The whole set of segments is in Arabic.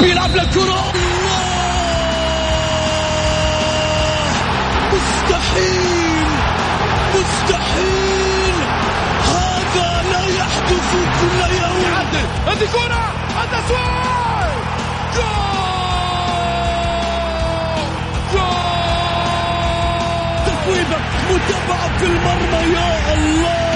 بيلعب للكرة مستحيل مستحيل هذا لا يحدث كل يوم. يعدل. هذه كرة. التسويق جول. جول. تصويبة متابعة في المرمى. يا الله.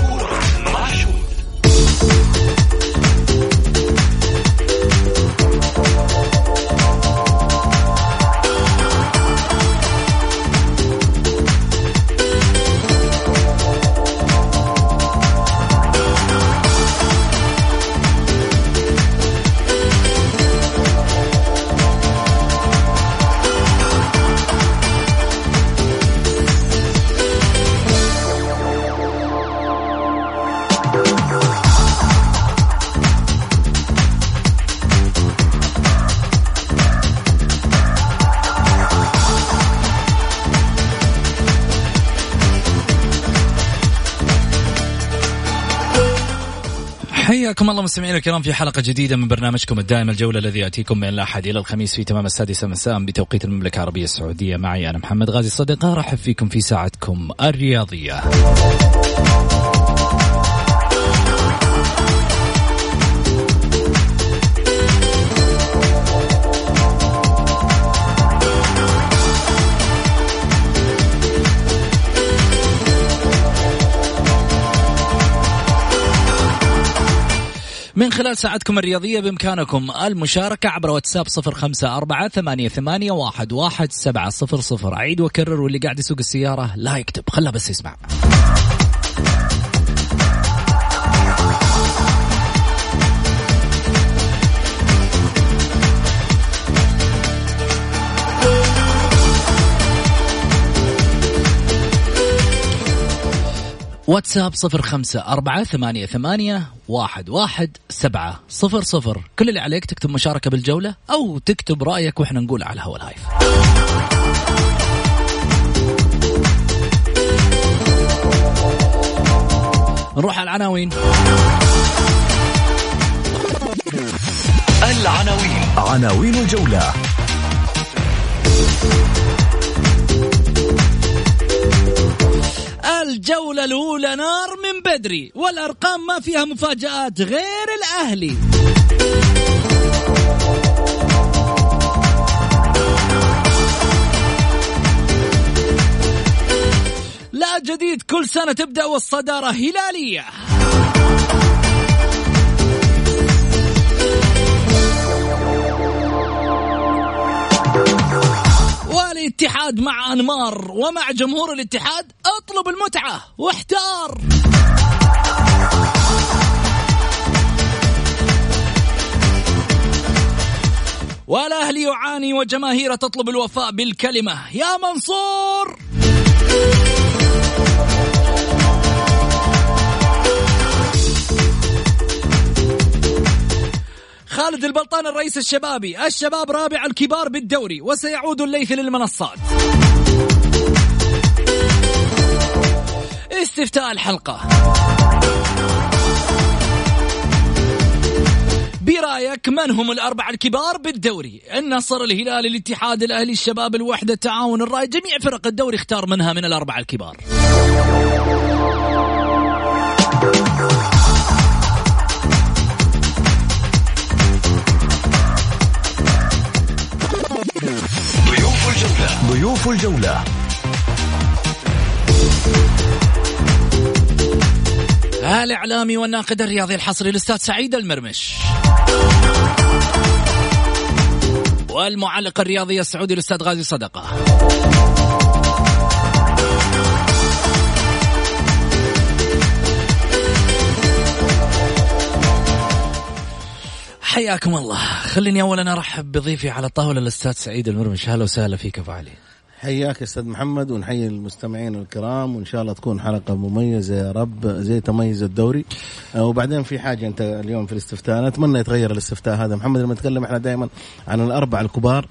حياكم الله مستمعينا الكرام في حلقة جديدة من برنامجكم الدائم الجولة الذي يأتيكم من الأحد إلى الخميس في تمام السادسة مساء بتوقيت المملكة العربية السعودية. معي أنا محمد غازي صدقة رحب فيكم في ساعتكم الرياضية. من خلال ساعتكم الرياضية بإمكانكم المشاركة عبر واتساب صفر خمسة أربعة ثمانية, ثمانية واحد, واحد سبعة صفر صفر. أعيد وأكرر واللي قاعد يسوق السيارة لا يكتب خله بس يسمع. واتساب صفر خمسة أربعة ثمانية, ثمانية واحد, واحد سبعة صفر صفر. كل اللي عليك تكتب مشاركة بالجولة أو تكتب رأيك وإحنا نقول على الهوا لايف. نروح على العناوين. العناوين. عناوين الجولة. الجولة الأولى نار من بدري والأرقام ما فيها مفاجآت غير الأهلي. لا جديد كل سنة تبدأ والصدارة هلالية. والاتحاد مع أنمار ومع جمهور الاتحاد اطلب المتعة واحتار. والأهلي يعاني وجماهيره تطلب الوفاء بالكلمة. يا منصور! خالد البلطان الرئيس الشبابي الشباب رابع الكبار بالدوري وسيعود الليث للمنصات. استفتاء الحلقة. برأيك من هم الأربعة الكبار بالدوري؟ النصر الهلال الاتحاد الأهلي الشباب الوحدة التعاون الرأي جميع فرق الدوري اختار منها من الأربعة الكبار. ضيوف الجولة. الإعلامي والناقد الرياضي الحصري الأستاذ سعيد المرمش. والمعلق الرياضي السعودي الأستاذ غازي صدقة. حياكم الله. خليني اولا أرحب بضيفي على الطاولة الأستاذ سعيد المرمش أهلا وسهلا فيك أبو علي. حياك أستاذ محمد ونحيي المستمعين الكرام وإن شاء الله تكون حلقة مميزة يا رب زي تميز الدوري. آه، وبعدين في حاجة أنت اليوم في الاستفتاء نتمنى يتغير الاستفتاء هذا. محمد لما نتكلم إحنا دائما عن الأربعة الكبار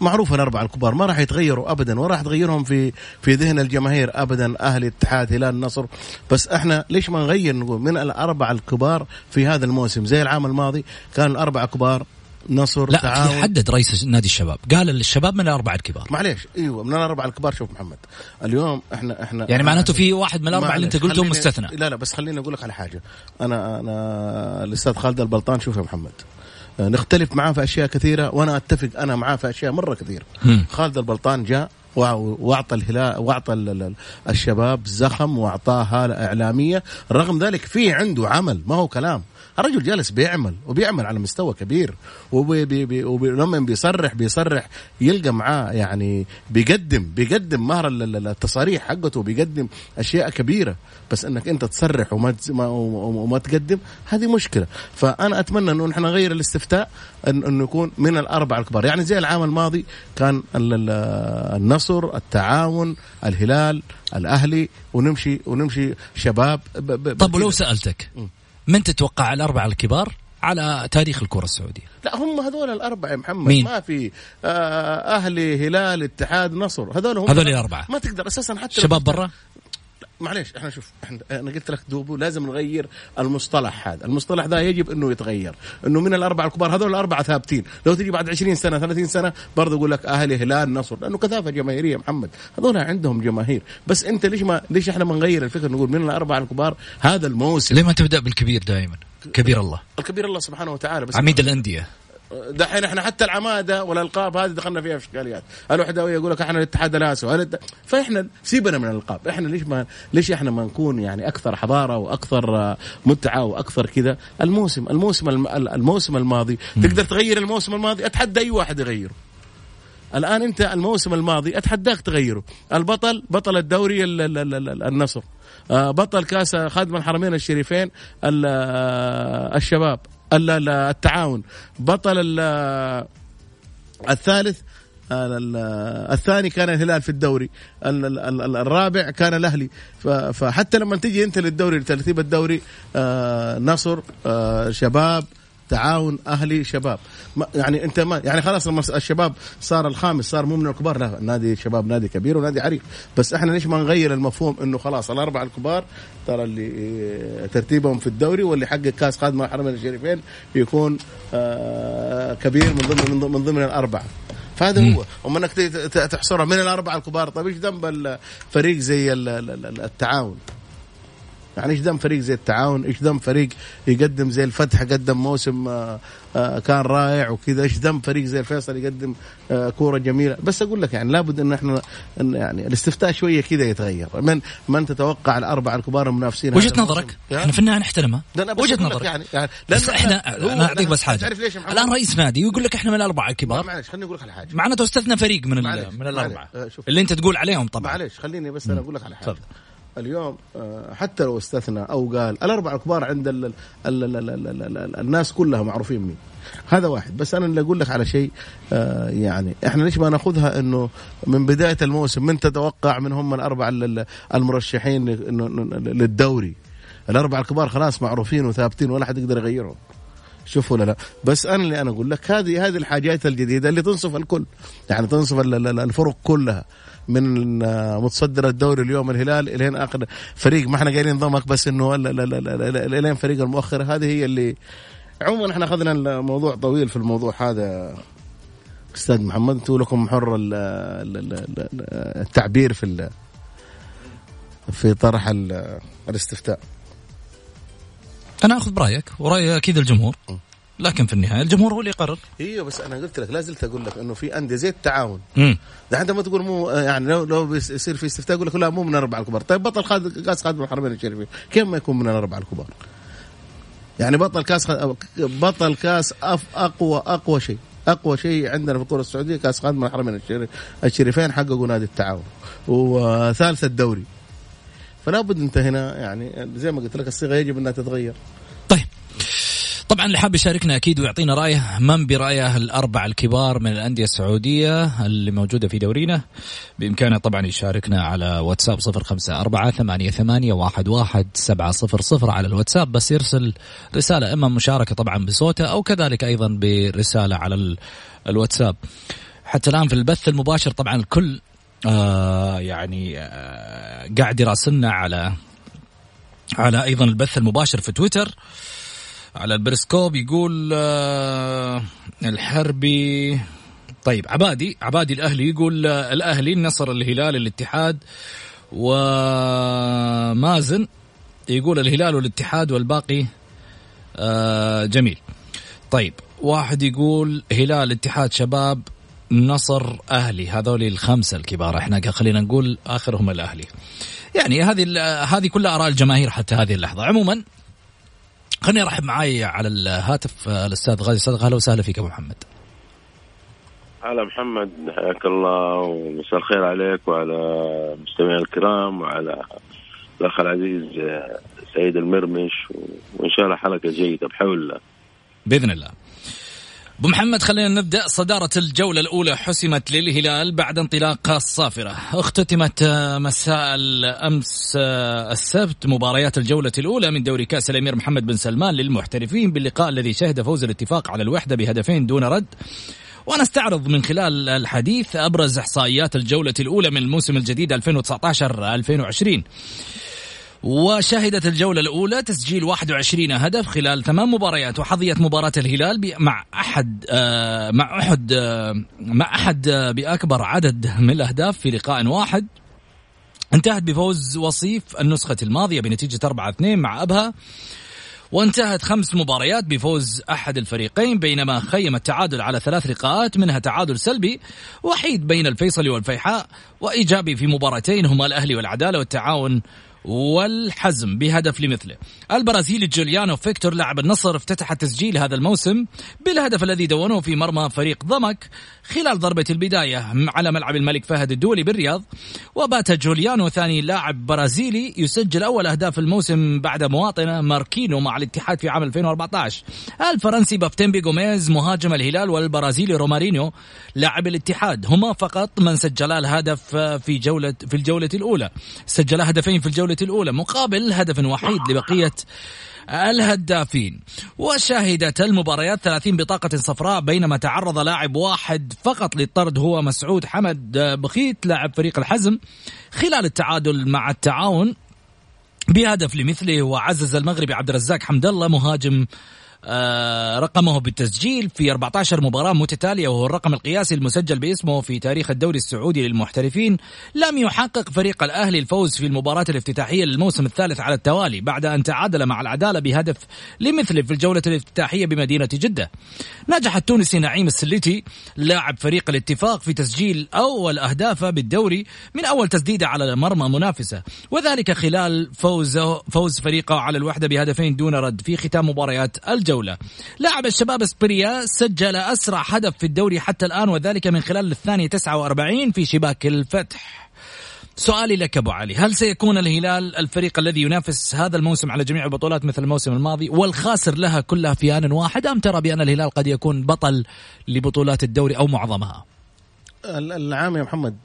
معروف الأربعة الكبار. ما راح يتغيروا ابدا ولا راح تغيرهم في في ذهن الجماهير ابدا أهلي اتحاد هلال النصر بس إحنا ليش ما نغير؟ نقول من الأربعة الكبار في هذا الموسم؟ زي العام الماضي كان الأربعة كبار نصر لا تعاون. حدد رئيس نادي الشباب. قال الشباب من الأربعة الكبار. معليش أيوه من الأربعة الكبار. شوف محمد اليوم إحنا إحنا يعني معناته في واحد من الأربعة اللي أنت قلتهم مستثنى. لا لا بس خليني أقول لك على حاجة. أنا أنا الأستاذ خالد البلطان شوف يا محمد. آه، نختلف معاه في أشياء كثيرة وأنا أتفق أنا معاه في أشياء مرة كثيره. خالد البلطان جاء وأعطى الهلال وأعطى ال- ال- الشباب زخم وأعطاه هالة إعلامية رغم ذلك في عنده عمل ما هو كلام الرجل جالس بيعمل وبيعمل على مستوى كبير ولما بيصرح بيصرح يلقى معاه يعني بيقدم بيقدم مهر ال- ال- التصاريح حقته بيقدم أشياء كبيرة. بس إنك أنت تصرح وما وما تقدم هذه مشكلة. فأنا أتمنى إنه نحن نغير الاستفتاء إنه يكون من الأربعة الكبار. يعني زي العام الماضي كان ال- ال- النصر التعاون الهلال الأهلي ونمشي ونمشي شباب طب ولو. سألتك من تتوقع الأربعة الكبار على تاريخ الكرة السعودية لا هم هذول الأربعة يا محمد مين؟ ما في آه أهلي هلال اتحاد نصر هذول هم هذول الأربعة. ما تقدر أساسا حتى شباب برا معليش إحنا شوف إحنا أنا قلت لك دوبو لازم نغير المصطلح هذا، المصطلح ذا يجب إنه يتغير، إنه من الأربعة الكبار هذول الأربعة ثابتين، لو تجي بعد 20 سنة 30 سنة برضه يقول لك أهلي هلال نصر، لأنه كثافة جماهيرية محمد، هذول عندهم جماهير، بس أنت ليش ما ليش إحنا ما نغير الفكرة نقول من الأربعة الكبار هذا الموسم؟ ليه ما تبدأ بالكبير دائما؟ كبير الله. الكبير الله سبحانه وتعالى بس عميد الأندية. دحين إحنا حتى العمادة والألقاب هذه دخلنا فيها في إشكاليات، الوحدويه يقول لك إحنا الاتحاد الاسيوي، فإحنا سيبنا من الألقاب، إحنا ليش ما ليش إحنا ما نكون يعني أكثر حضارة وأكثر آه، متعة وأكثر كذا، الموسم الموسم الم- الموسم الماضي. تقدر تغير الموسم الماضي؟ أتحدى أي واحد يغيره. الآن أنت الموسم الماضي أتحداك تغيره، البطل بطل الدوري ال- ال- ال- ال- النصر. آه، بطل كاس خادم الحرمين الشريفين ال- آه، الشباب. ال- ال- التعاون. بطل ال- الثالث ال- ال- الثاني كان الهلال في الدوري. ال- ال- ال- الرابع كان الأهلي. فحتى لما تجي أنت للدوري لترتيب الدوري آه، نصر آه، شباب تعاون أهلي شباب. ما يعني أنت ما يعني خلاص الشباب صار الخامس صار مو من الكبار لا نادي شباب نادي كبير ونادي عريق. بس إحنا ليش ما نغير المفهوم إنه خلاص الأربعة الكبار ترى اللي آه، ترتيبهم في الدوري واللي حقق كاس خادم الحرمين الشريفين يكون آه، كبير من ضمن من ضمن- من ضمن الأربعة. فهذا هو. وما إنك تحصرها من الأربعة الكبار. طيب إيش ذنب الفريق زي ال- ال- ال- التعاون؟ يعني إيش ذنب فريق زي التعاون؟ إيش ذنب فريق يقدم زي الفتح قدم موسم آه، آه، كان رائع وكذا؟ إيش ذنب فريق زي الفيصل يقدم آه، كورة جميلة؟ بس أقول لك يعني لابد إن إحنا إن يعني الاستفتاء شوية كذا يتغير. من من تتوقع الأربعة الكبار المنافسين وجهة؟ نظرك؟ إحنا في النهاية نحترمها. وجهة نظرك. يعني يعني بس إحنا أنا أعطيك بس حاجة. تعرف ليش؟ الآن رئيس نادي ويقول لك إحنا من الأربعة الكبار. معلش خليني أقول لك على حاجة. معناته استثنى فريق من من الأربعة. اللي أنت تقول عليهم طبعا. معلش خليني بس أنا أقول لك على حاجة. اليوم آه، حتى لو استثنى أو قال الاربعه الكبار عند ال ال ال ال ال ال ال ال الناس كلها معروفين مين هذا واحد بس أنا اللي أقول لك على شيء آه، يعني إحنا ليش ما ناخذها انه من بدايه الموسم من تتوقع من هم الاربعه ال- ال- المرشحين للدوري الاربعه الكبار خلاص معروفين وثابتين ولا حد يقدر يغيرهم شوف ولا لا بس أنا اللي أنا أقول لك هذه هذه الحاجات الجديده اللي تنصف الكل يعني تنصف ال- ال- الفرق كلها من متصدر الدوري اليوم الهلال إلين آخر فريق. ما إحنا قايلين ضمك بس إنه لا- لا- لا- لا- لا- إلين فريق المؤخر. هذه هي اللي عموما إحنا أخذنا الموضوع طويل في الموضوع هذا. أستاذ محمد أنتم لكم حر ال- ال- ال- ال- التعبير في في طرح ال- الاستفتاء. أنا آخذ برأيك ورأي أكيد الجمهور. لكن في النهاية الجمهور هو اللي يقرر. إيوه بس أنا قلت لك لا زلت أقول لك إنه في أندية زي التعاون امم أنت ما تقول مو يعني لو لو بيس- يصير في استفتاء يقول لك لا مو من الأربعة الكبار. طيب بطل خاد كأس خادم الحرمين الشريفين كيف ما يكون من الأربعة الكبار؟ يعني بطل كأس خ... بطل كأس أف... أقوى أقوى شيء أقوى شيء عندنا في الكرة السعودية كأس خادم الحرمين الشري- الشريفين حققوا نادي التعاون وثالث الدوري. فلا بد أنت هنا يعني زي ما قلت لك الصيغة يجب أنها تتغير. اللي حاب يشاركنا أكيد ويعطينا رأيه من برأيه الأربع الكبار من الأندية السعودية اللي موجودة في دورينا؟ بإمكانه طبعا يشاركنا على واتساب صفر خمسة أربعة ثمانية, ثمانية واحد, واحد سبعة صفر صفر على الواتساب. بس يرسل رسالة إما مشاركة طبعا بصوته أو كذلك أيضا برسالة على الواتساب. حتى الآن في البث المباشر طبعا الكل آه يعني آه قاعد يراسلنا على على أيضا البث المباشر في تويتر. على البرسكوب يقول آه الحربي طيب عبادي عبادي الأهلي يقول آه الأهلي نصر الهلال الاتحاد ومازن يقول الهلال والاتحاد والباقي آه جميل. طيب واحد يقول هلال اتحاد شباب نصر أهلي هذول الخمسة الكبار. إحنا خلينا نقول آخرهم الأهلي. يعني هذه هذه كلها آراء الجماهير حتى هذه اللحظة. عموما خليني أرحب معي على الهاتف الأستاذ غازي صدق. أهلا وسهلا فيك أبو محمد. هلا محمد حياك الله ومساء الخير عليك وعلى المستمعين الكرام وعلى الأخ العزيز سعيد المرمش وإن شاء الله حلقة جيدة بحول الله. بإذن الله. أبو محمد خلينا نبدأ. صدارة الجولة الأولى حسمت للهلال بعد انطلاق الصافرة. اختتمت مساء الأمس السبت مباريات الجولة الأولى من دوري كأس الأمير محمد بن سلمان للمحترفين باللقاء الذي شهد فوز الاتفاق على الوحدة بهدفين دون رد. ونستعرض من خلال الحديث أبرز إحصائيات الجولة الأولى من الموسم الجديد 2019 2020 وشهدت الجولة الأولى تسجيل 21 هدف خلال ثمان مباريات وحظيت مباراة الهلال مع أحد آه مع أحد آه مع أحد آه بأكبر عدد من الأهداف في لقاء واحد. انتهت بفوز وصيف النسخة الماضية بنتيجة 4-2 مع أبها. وانتهت خمس مباريات بفوز أحد الفريقين بينما خيم التعادل على ثلاث لقاءات منها تعادل سلبي وحيد بين الفيصلي والفيحاء وإيجابي في مباراتين هما الأهلي والعدالة والتعاون والحزم بهدف لمثله. البرازيلي جوليانو فيكتور لاعب النصر افتتح تسجيل هذا الموسم بالهدف الذي دونه في مرمى فريق ضمك خلال ضربة البداية على ملعب الملك فهد الدولي بالرياض. وبات جوليانو ثاني لاعب برازيلي يسجل أول أهداف الموسم بعد مواطنه ماركينو مع الاتحاد في عام 2014 الفرنسي بافتيمبي جوميز مهاجم الهلال والبرازيلي رومارينيو لاعب الاتحاد. هما فقط من سجلا الهدف في جولة في الجولة الأولى. سجلا هدفين في الجولة الأولى مقابل هدف وحيد لبقية الهدافين. وشهدت المباريات 30 بطاقة صفراء بينما تعرض لاعب واحد فقط للطرد هو مسعود حمد بخيت لاعب فريق الحزم خلال التعادل مع التعاون بهدف لمثله وعزز المغربي عبد الرزاق حمد الله مهاجم رقمه بالتسجيل في 14 مباراة متتالية وهو الرقم القياسي المسجل باسمه في تاريخ الدوري السعودي للمحترفين. لم يحقق فريق الأهلي الفوز في المباراة الافتتاحية للموسم الثالث على التوالي بعد أن تعادل مع العدالة بهدف لمثله في الجولة الافتتاحية بمدينة جدة. نجح التونسي نعيم السليتي لاعب فريق الاتفاق في تسجيل أول أهدافه بالدوري من أول تسديدة على مرمى منافسة. وذلك خلال فوز فوز فريقه على الوحدة بهدفين دون رد في ختام مباريات الجولة. الجولة. لاعب الشباب اسبريا سجل أسرع هدف في الدوري حتى الآن وذلك من خلال الثانية 49 في شباك الفتح. سؤالي لك أبو علي هل سيكون الهلال الفريق الذي ينافس هذا الموسم على جميع البطولات مثل الموسم الماضي والخاسر لها كلها في آن واحد أم ترى بأن الهلال قد يكون بطل لبطولات الدوري أو معظمها؟ العام يا محمد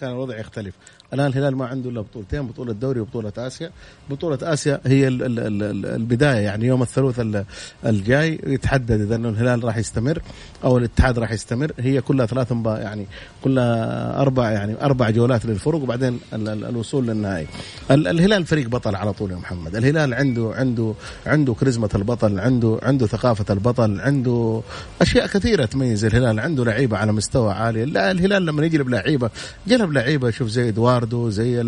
كان الوضع يختلف. الآن الهلال ما عنده إلا بطولتين بطولة دوري وبطولة آسيا. بطولة آسيا هي ال ال ال البداية يعني يوم الثلاثاء الجاي يتحدد إذا الهلال راح يستمر أو الاتحاد راح يستمر. هي كلها ثلاث يعني كلها أربع يعني أربع جولات للفرق وبعدين الوصول للنهائي. الهلال فريق بطل على طول يا محمد. الهلال عنده عنده عنده كاريزما البطل عنده عنده ثقافة البطل عنده أشياء كثيرة تميز الهلال عنده لعيبة على مستوى عالي. لا الهلال لما يجلب لعيبة جلب لعيبة شوف زي ادوار ريكاردو زي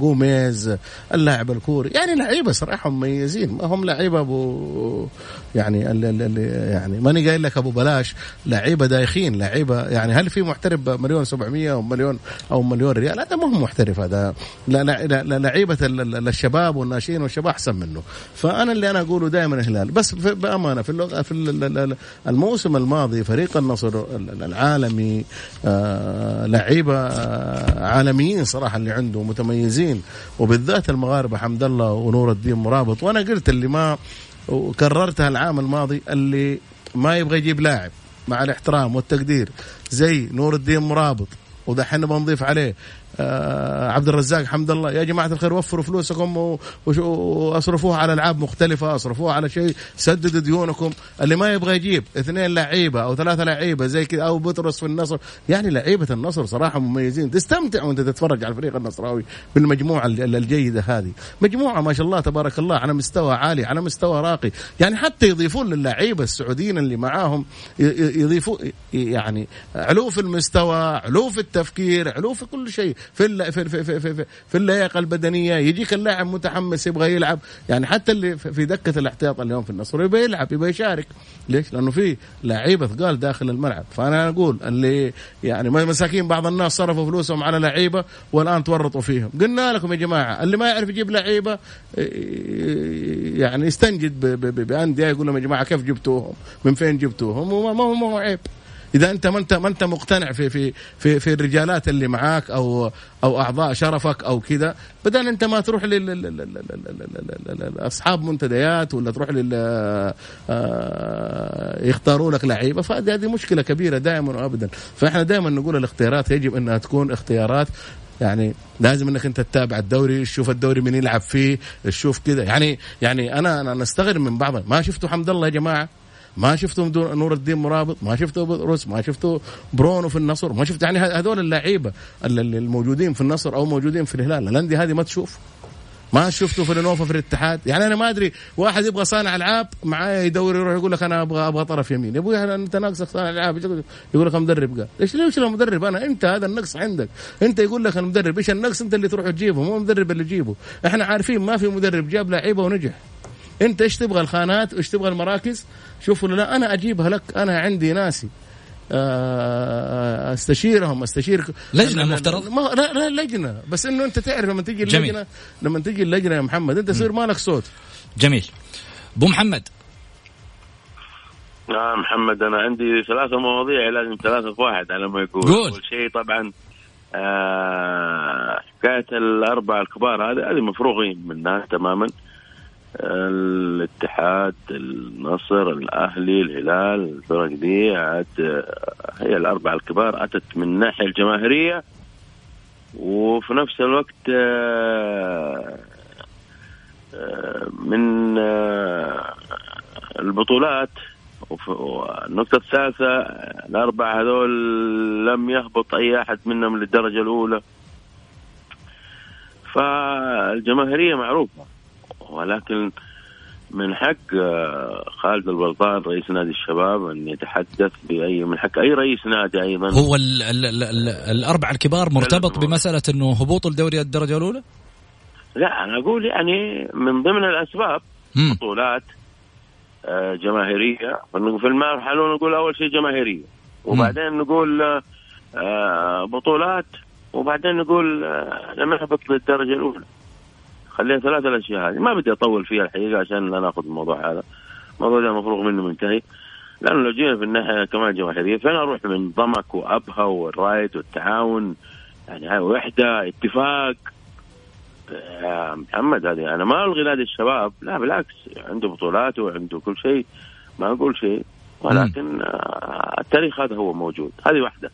جوميز اللاعب الكوري. يعني لعيبة صراحة مميزين. ما هم لعيبة ابو يعني اللي يعني ماني قايل لك أبو بلاش. لعيبة دايخين لعيبة يعني هل في محترف مليون 700 أو مليون أو مليون ريال؟ هذا ما هو محترف هذا. لعيبة الشباب والناشئين والشباب أحسن منه. فأنا اللي أنا أقوله دائما الهلال. بس بأمانة في اللغة في الموسم الماضي فريق النصر العالمي آه لعيبة آه عالميين صراحة اللي عنده متميزين. وبالذات المغاربة حمد الله ونور الدين مرابط. وأنا قلت اللي ما وكررتها العام الماضي اللي ما يبغى يجيب لاعب مع الاحترام والتقدير زي نور الدين مرابط. ودحين بنضيف عليه. عبد الرزاق حمد الله. يا جماعة الخير وفروا فلوسكم وأصرفوها على ألعاب مختلفة أصرفوها على شيء سددوا ديونكم. اللي ما يبغى يجيب اثنين لعيبة أو ثلاثة لعيبة زي كذا أو بطرس في النصر. يعني لعيبة النصر صراحة مميزين. تستمتع وأنت تتفرج على الفريق النصراوي بالمجموعة ال- الجيدة هذه. مجموعة ما شاء الله تبارك الله على مستوى عالي على مستوى راقي. يعني حتى يضيفون للعيبة السعوديين اللي معاهم يضيفوا يعني علو في المستوى علو في التفكير علو في كل شيء. في في في في, في, في, اللياقة البدنية يجيك اللاعب متحمس يبغى يلعب يعني حتى اللي في دكة الاحتياط اليوم في النصر يبغى يلعب يبغى يشارك ليش؟ لأنه في لعيبة ثقال داخل الملعب فأنا أقول اللي يعني مساكين بعض الناس صرفوا فلوسهم على لعيبة والآن تورطوا فيهم قلنا لكم يا جماعة اللي ما يعرف يجيب لعيبة يعني يستنجد بأندية يقول لهم يا جماعة كيف جبتوهم؟ من فين جبتوهم؟ وما ما هو عيب اذا انت ما انت ما انت مقتنع في في في في الرجالات اللي معاك أو أو اعضاء شرفك أو كذا بدل انت ما تروح لل- لل- لل- لل- لل- لل- لل- اصحاب منتديات ولا تروح لل آه، يختاروا لك لعيبه فهذه هذه مشكله كبيره دائما وابدا فاحنا دائما نقول الاختيارات يجب انها تكون اختيارات يعني لازم انك انت تتابع الدوري تشوف الدوري من يلعب فيه تشوف كذا يعني يعني أنا أنا نستغرب من بعض ما شفتوا حمد الله يا جماعة ما شفتوا نور الدين مرابط ما شفتوا بطرس ما شفتوا برونو في النصر ما شفت يعني هذول اللعيبة ال- ال- الموجودين في النصر أو موجودين في الهلال الأندية هذه ما تشوف. ما شفته في الانوفا في الاتحاد. يعني أنا ما أدري واحد يبغى صانع ألعاب معايا يدور يروح يقول لك أنا أبغى أبغى طرف يمين. يا أبوي انت ناقصك صانع ألعاب يقول لك مدرب قال. إيش ليش المدرب؟ أنا أنت هذا النقص عندك. أنت يقول لك المدرب إيش النقص؟ أنت اللي تروح تجيبه مو المدرب اللي تجيبه إحنا عارفين ما في مدرب جاب لعيبة ونجح. انت إيش تبغى الخانات وايش تبغى المراكز؟ شوفوا لا أنا اجيبها لك أنا عندي ناسي. آه، استشيرهم استشير لا- مفترض؟ ما لا لا لجنة. بس إنه أنت تعرف لما جميل. اللجنه لما تيجي اللجنة يا محمد أنت يصير مالك صوت. جميل. أبو محمد. نعم محمد أنا عندي ثلاثة مواضيع لازم ثلاثة في واحد على ما يقول. قول. أول شيء طبعا آه حكاية الأربعة الكبار هذه هذه مفروغين منها تماما. الاتحاد النصر الأهلي الهلال الفرق دي عاد هي الأربعة الكبار أتت من الناحية الجماهيرية. وفي نفس الوقت آه، آه، من آه، البطولات. والنقطة الثالثة الأربعة هذول لم يهبط أي أحد منهم للدرجة الأولى. فالجماهيرية معروفة. ولكن من حق آه، خالد البلطان رئيس نادي الشباب أن يتحدث بأي من حق أي رئيس نادي أيضا هو ال ال ال ال الأربع الكبار مرتبط. بمسألة إنه هبوط الدوري الدرجة الأولى؟ لا أنا أقول يعني من ضمن الأسباب مم. بطولات آه، جماهيرية في المرحله نقول أول شيء جماهيرية وبعدين نقول آه، بطولات وبعدين نقول لما نهبط للدرجة الأولى خليها ثلاث الأشياء هذه. ما بدي أطول فيها الحقيقة عشان لا ناخذ الموضوع هذا. الموضوع ده مفروغ منه منتهي. لأنه لو جينا في الناحية كمان جماهيريه فين أروح من ضمك وابها والرايد والتعاون. يعني هاي وحدة اتفاق. يا محمد هذه أنا ما ألغي نادي الشباب. لا بالعكس. عنده بطولات وعنده كل شيء. ما أقول شيء. ولكن آه، التاريخ هذا هو موجود. هذه واحدة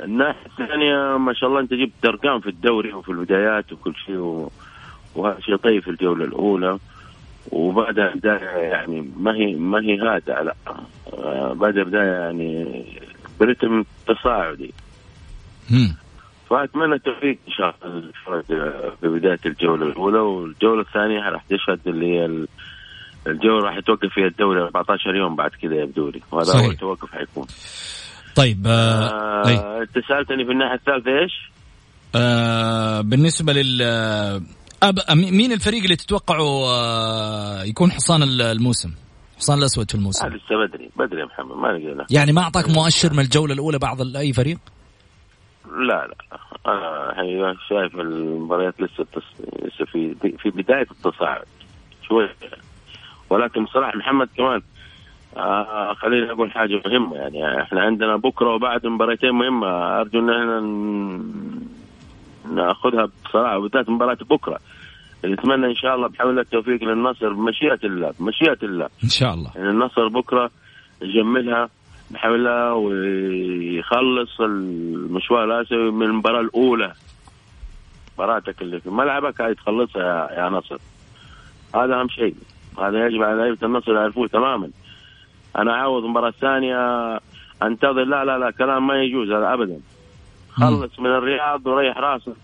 الناحية الثانية ما شاء الله أنت جبت ارقام في الدوري وفي البدايات وكل شيء و... وهذا شيء طيب في الجولة الأولى وبعدها بدايه يعني ما هي ما هي هادئه لا آه، بعدها بدايه يعني برتم تصاعدي. فأتمنى التوفيق إن شاء الله للفرق في بداية الجولة الأولى والجولة الثانية راح تشهد اللي هي ال- الجوله راح يتوقف فيها الدوري 14 يوم بعد كذا يبدو لي وهذا. أول توقف حيكون طيب آه آه. أنت سألتني في الناحية الثالثة إيش؟ آه بالنسبة لل آه، أب... مي- مين الفريق اللي تتوقعوا آه يكون حصان ال- الموسم؟ حصان الأسود في الموسم لسه بدري بدري يا محمد ما لقينا يعني ما أعطاك مؤشر من الجولة الأولى بعض أي فريق؟ لا لا أنا الحقيقة شايف المباريات لسه. لسه في في بداية التصاعد شوي ولكن بصراحة محمد كمان آه خليني أقول حاجة مهمة يعني إحنا عندنا بكرة وبعد مباراتين مهمة أرجو إن إحنا نأخذها بصراحة وبالذات مباراه بكرة نتمنى إن شاء الله بحول الله التوفيق للنصر بمشيئة الله بمشيئة الله. إن شاء الله. يعني النصر بكرة يجملها بحول الله ويخلص المشوار الآسيوي من المباراة الأولى. مباراتك اللي في ملعبك هاي تخلصها يا, يا نصر. هذا أهم شيء. هذا يجب على لعيبة النصر يعرفوه تماما. أنا عاوز المباراة الثانية أنتظر. لا لا لا كلام ما يجوز هذا ابدا. خلص من الرياض وريح راسك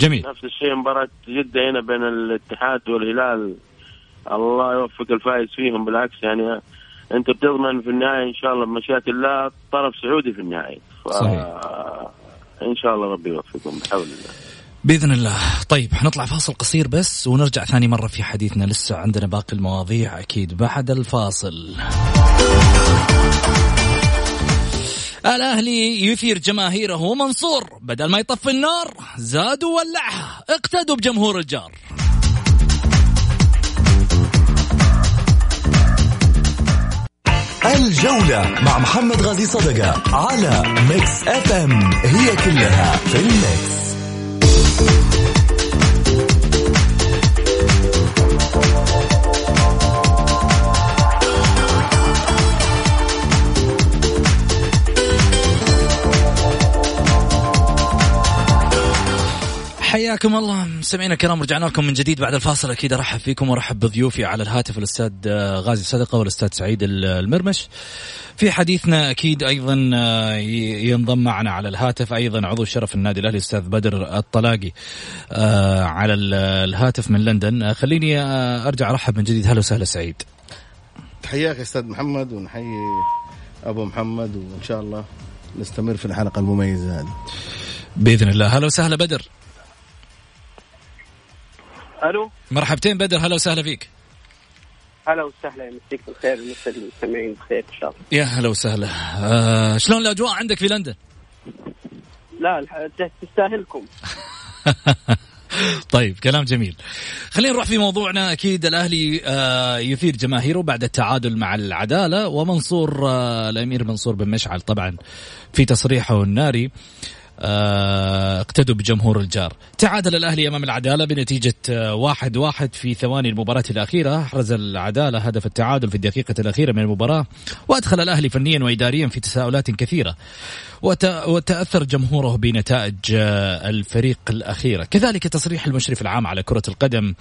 جميل. نفس الشيء مباراة جدة هنا بين الاتحاد والهلال. الله يوفق الفائز فيهم بالعكس يعني أنت بتضمن في النهاية إن شاء الله بمشيئة الله طرف سعودي في النهاية. ف... صحيح. إن شاء الله ربي يوفقهم بحول الله. بإذن الله. طيب حنطلع فاصل قصير بس ونرجع ثاني مرة في حديثنا. لسه عندنا باقي المواضيع أكيد بعد الفاصل. الأهلي يثير جماهيره ومنصور بدل ما يطفي النار زاد وولعها اقتدوا بجمهور الجار. الجولة مع محمد غازي صدقة على Mix FM هي كلها في ال mix حياكم الله. مستمعينا الكرام رجعنا لكم من جديد بعد الفاصل. أكيد أرحب فيكم وأرحب بضيوفي على الهاتف الأستاذ آه، غازي صدقة والأستاذ سعيد ال- المرمش. في حديثنا أكيد أيضا آه، ينضم معنا على الهاتف. أيضا عضو شرف النادي الأهلي الأستاذ بدر الطلاقي آه، على ال- الهاتف من لندن. خليني أرجع أرحب من جديد. هلا وسهلا سعيد. تحياك يا أستاذ محمد ونحيي أبو محمد وإن شاء الله نستمر في الحلقة المميزة هذه. بإذن الله. هلا وسهلا بدر. ألو؟ مرحبتين بدر هلا وسهلا فيك. هلا وسهلا يمسيك بالخير ومسا المستمعين بخير إن شاء الله. يا هلا وسهلا. آه شلون الأجواء عندك في لندن؟ لا تستاهلكم. طيب كلام جميل. خلينا نروح في موضوعنا. أكيد الأهلي آه، يثير جماهيره بعد التعادل مع العدالة ومنصور آه، الأمير منصور بن مشعل طبعا في تصريحه الناري. اقتدوا بجمهور الجار. تعادل الأهلي أمام العدالة بنتيجة آه، واحد واحد في ثواني المباراة الأخيرة. أحرز العدالة هدف التعادل في الدقيقة الأخيرة من المباراة. وأدخل الأهلي فنيا وإداريا في تساؤلات كثيرة. وت... وتأثر جمهوره بنتائج آه، الفريق الأخيرة. كذلك تصريح المشرف العام على كرة القدم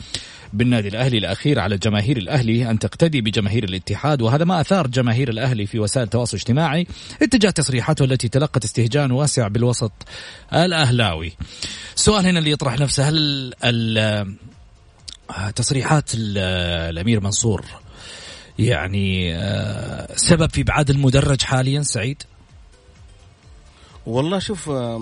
بالنادي الأهلي الأخير على جماهير الأهلي أن تقتدي بجماهير الاتحاد. وهذا ما أثار جماهير الأهلي في وسائل التواصل الاجتماعي اتجاه تصريحاته التي تلقت استهجان واسع بالوسط. الأهلاوي. السؤال هنا اللي يطرح نفسه هل ال... آه، تصريحات ال- الأمير منصور يعني آه، سبب في ابعاد المدرج حاليا سعيد؟ والله شوف آه،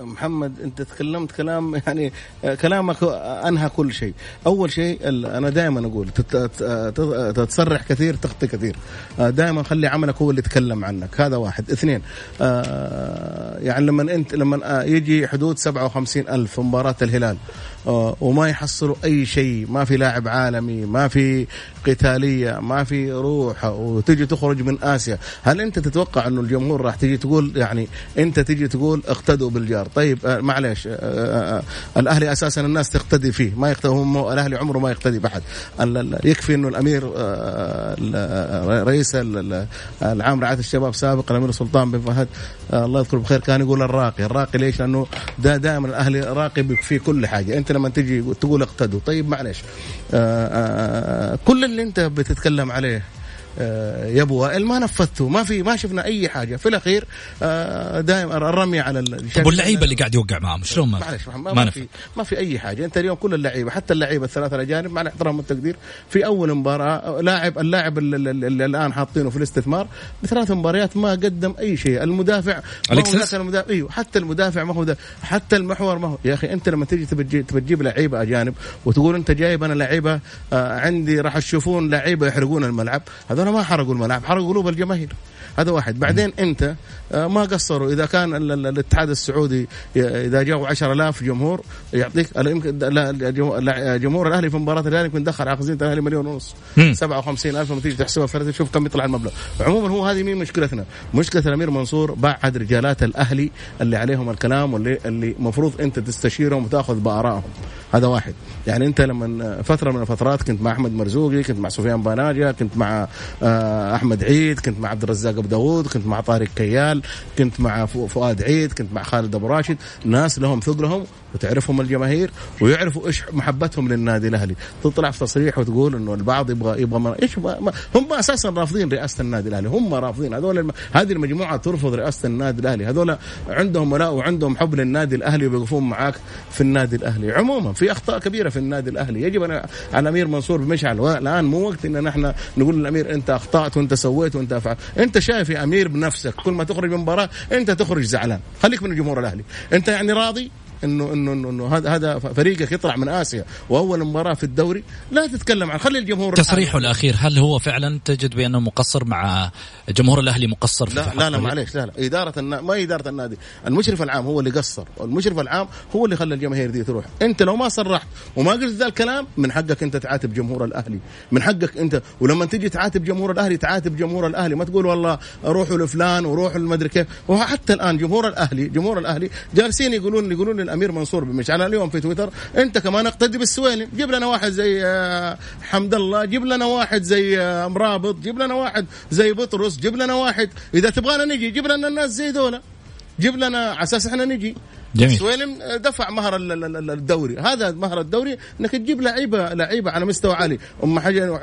محمد انت تكلمت كلام يعني آه، كلامك انهى كل شيء. أول شيء أنا دائما أقول تت- تت- تتصرح كثير تخطي كثير. دائما خلي عملك هو اللي يتكلم عنك. هذا واحد. اثنين آه، يعني لما انت لما آه، يجي حدود 57 ألف في مباراة الهلال آه، وما يحصلوا أي شيء. ما في لاعب عالمي ما في قتالية ما في روح وتجي تخرج من آسيا. هل أنت تتوقع أنه الجمهور راح تجي تقول يعني أنت تجي تقول اقتدوا بالجار؟ طيب آه، معلش آه، آه، آه، الأهلي أساسا الناس تقتدي فيه. ما يقتدي الأهلي عمره ما يقتدي ال- يكفي أنه الأمير آه، ال- رئيس ال- ال- العام رعاية الشباب سابق الأمير سلطان بن فهد آه، الله يذكره بخير كان يقول الراقي. الراقي ليش؟ لأنه دا دائما الأهلي راقي في كل حاجة. أنت لما تجي تقول اقتدوا. طيب معلش آه، آه، كل اللي انت بتتكلم عليه آه، يا أبو وائل ما نفذته ما في ما شفنا أي حاجة. في الأخير دائما الرمي على طب واللعيبة اللي قاعد يوقع معهم شلون ما معلش ما, ما في ما في أي حاجة. أنت اليوم كل اللعيبة حتى اللعيبة الثلاثة الأجانب مع الاحترام والتقدير في أول مباراة لاعب اللاعب اللي, الآن حاطينه في الاستثمار بثلاث مباريات ما قدم أي شيء. المدافع ما هو المدافع أيوه حتى المدافع ما هو ده حتى المحور ما هو. يا أخي أنت لما تجيب, تبى تجيب لعيبة أجانب وتقول أنت جايب أنا لعيبة آه عندي راح تشوفون لعيبة يحرقون الملعب هذول ما حرقوا الملعب حرقوا قلوب الجماهير. هذا واحد. بعدين أنت آه، ما قصروا. إذا كان ال- ال- الاتحاد السعودي إذا جاوا 10000 جمهور يعطيك جمهور الأهلي في مباراة الأهلي يمكن دخل على خزينة الأهلي مليون ونص. مم. 57000 لما تيجي تحسبها فرد شوف كم يطلع المبلغ. عموما هو هذه مين مشكلتنا؟ مشكلة الأمير منصور بعد رجالات الأهلي اللي عليهم الكلام واللي اللي المفروض أنت تستشيرهم وتأخذ بآرائهم. هذا واحد. يعني انت لما فترة من الفترات كنت مع أحمد مرزوقي كنت مع سفيان باناجا كنت مع آه، أحمد عيد كنت مع عبد الرزاق أبو داوود كنت مع طارق كيال كنت مع فؤاد عيد كنت مع خالد أبو راشد. ناس لهم ثقلهم وتعرفهم الجماهير ويعرفوا إيش محبتهم للنادي الأهلي. تطلع في تصريح وتقول إنه البعض يبغى يبغى من... إيش ما... ما... هم أساسا رافضين رئاسة النادي الأهلي. هم رافضين. هذول الم... هذه المجموعة ترفض رئاسة النادي الأهلي. هذول عندهم ولاء وعندهم حب للنادي الأهلي وبيقفون معاك في النادي الأهلي. عموما في أخطاء كبيرة في النادي الأهلي. يجب ان على الأمير منصور بمشعل. والآن مو وقت إن نحن نقول للأمير أنت أخطأت وأنت سويت وأنت فعل. أنت شايف يا أمير بنفسك. كل ما تخرج من مباراه أنت تخرج زعلان. خليك من الجمهور الأهلي. أنت يعني راضي؟ إنه إنه إنه, إنه هذا هذا فريقك يطلع من آسيا. وأول مباراة في الدوري لا تتكلم عن خلي الجمهور تصريحه الأخير هل هو فعلا تجد بأنه مقصر مع جمهور الأهلي مقصر في لا لا لا معليش لا لا. إدارة النا... ما إدارة النادي. المشرف العام هو اللي قصر. المشرف العام هو اللي خلى الجماهير دي تروح. أنت لو ما صرحت وما قلت ذا الكلام من حقك أنت تعاتب جمهور الأهلي. من حقك انت ولما تجي تعاتب جمهور الأهلي تعاتب جمهور الأهلي. ما تقول والله روحوا لفلان وروحوا المدري كيف. وحتى الآن جمهور الاهلي جمهور الأهلي جالسين يقولون يقولون للامير منصور بمش على اليوم في تويتر أنت كمان اقتدي بالسويلم جيب لنا واحد زي آه، حمد الله جيب لنا واحد زي آه، مرابط جيب لنا واحد زي بطرس جيب لنا واحد. إذا تبغانا نجي جيب لنا الناس زي دولة جيب لنا على أساس إحنا نجي. جميل سويلم دفع مهر الدوري هذا مهر الدوري انك تجيب لعيبه لعيبه على مستوى عالي ام حاجة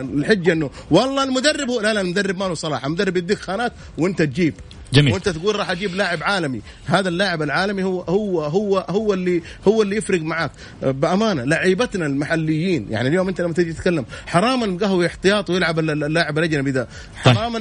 الحجه انه والله المدرب هو لا لا المدرب ما له صلاح المدرب يديك خانات وانت تجيب جميل وانت تقول راح أجيب لاعب عالمي هذا اللاعب العالمي هو هو هو هو اللي هو اللي يفرق معاك بامانه لعيبتنا المحليين يعني اليوم انت لما تيجي تتكلم حرام القهوي احتياط ويلعب اللاعب الاجنبي ده طيب. حرام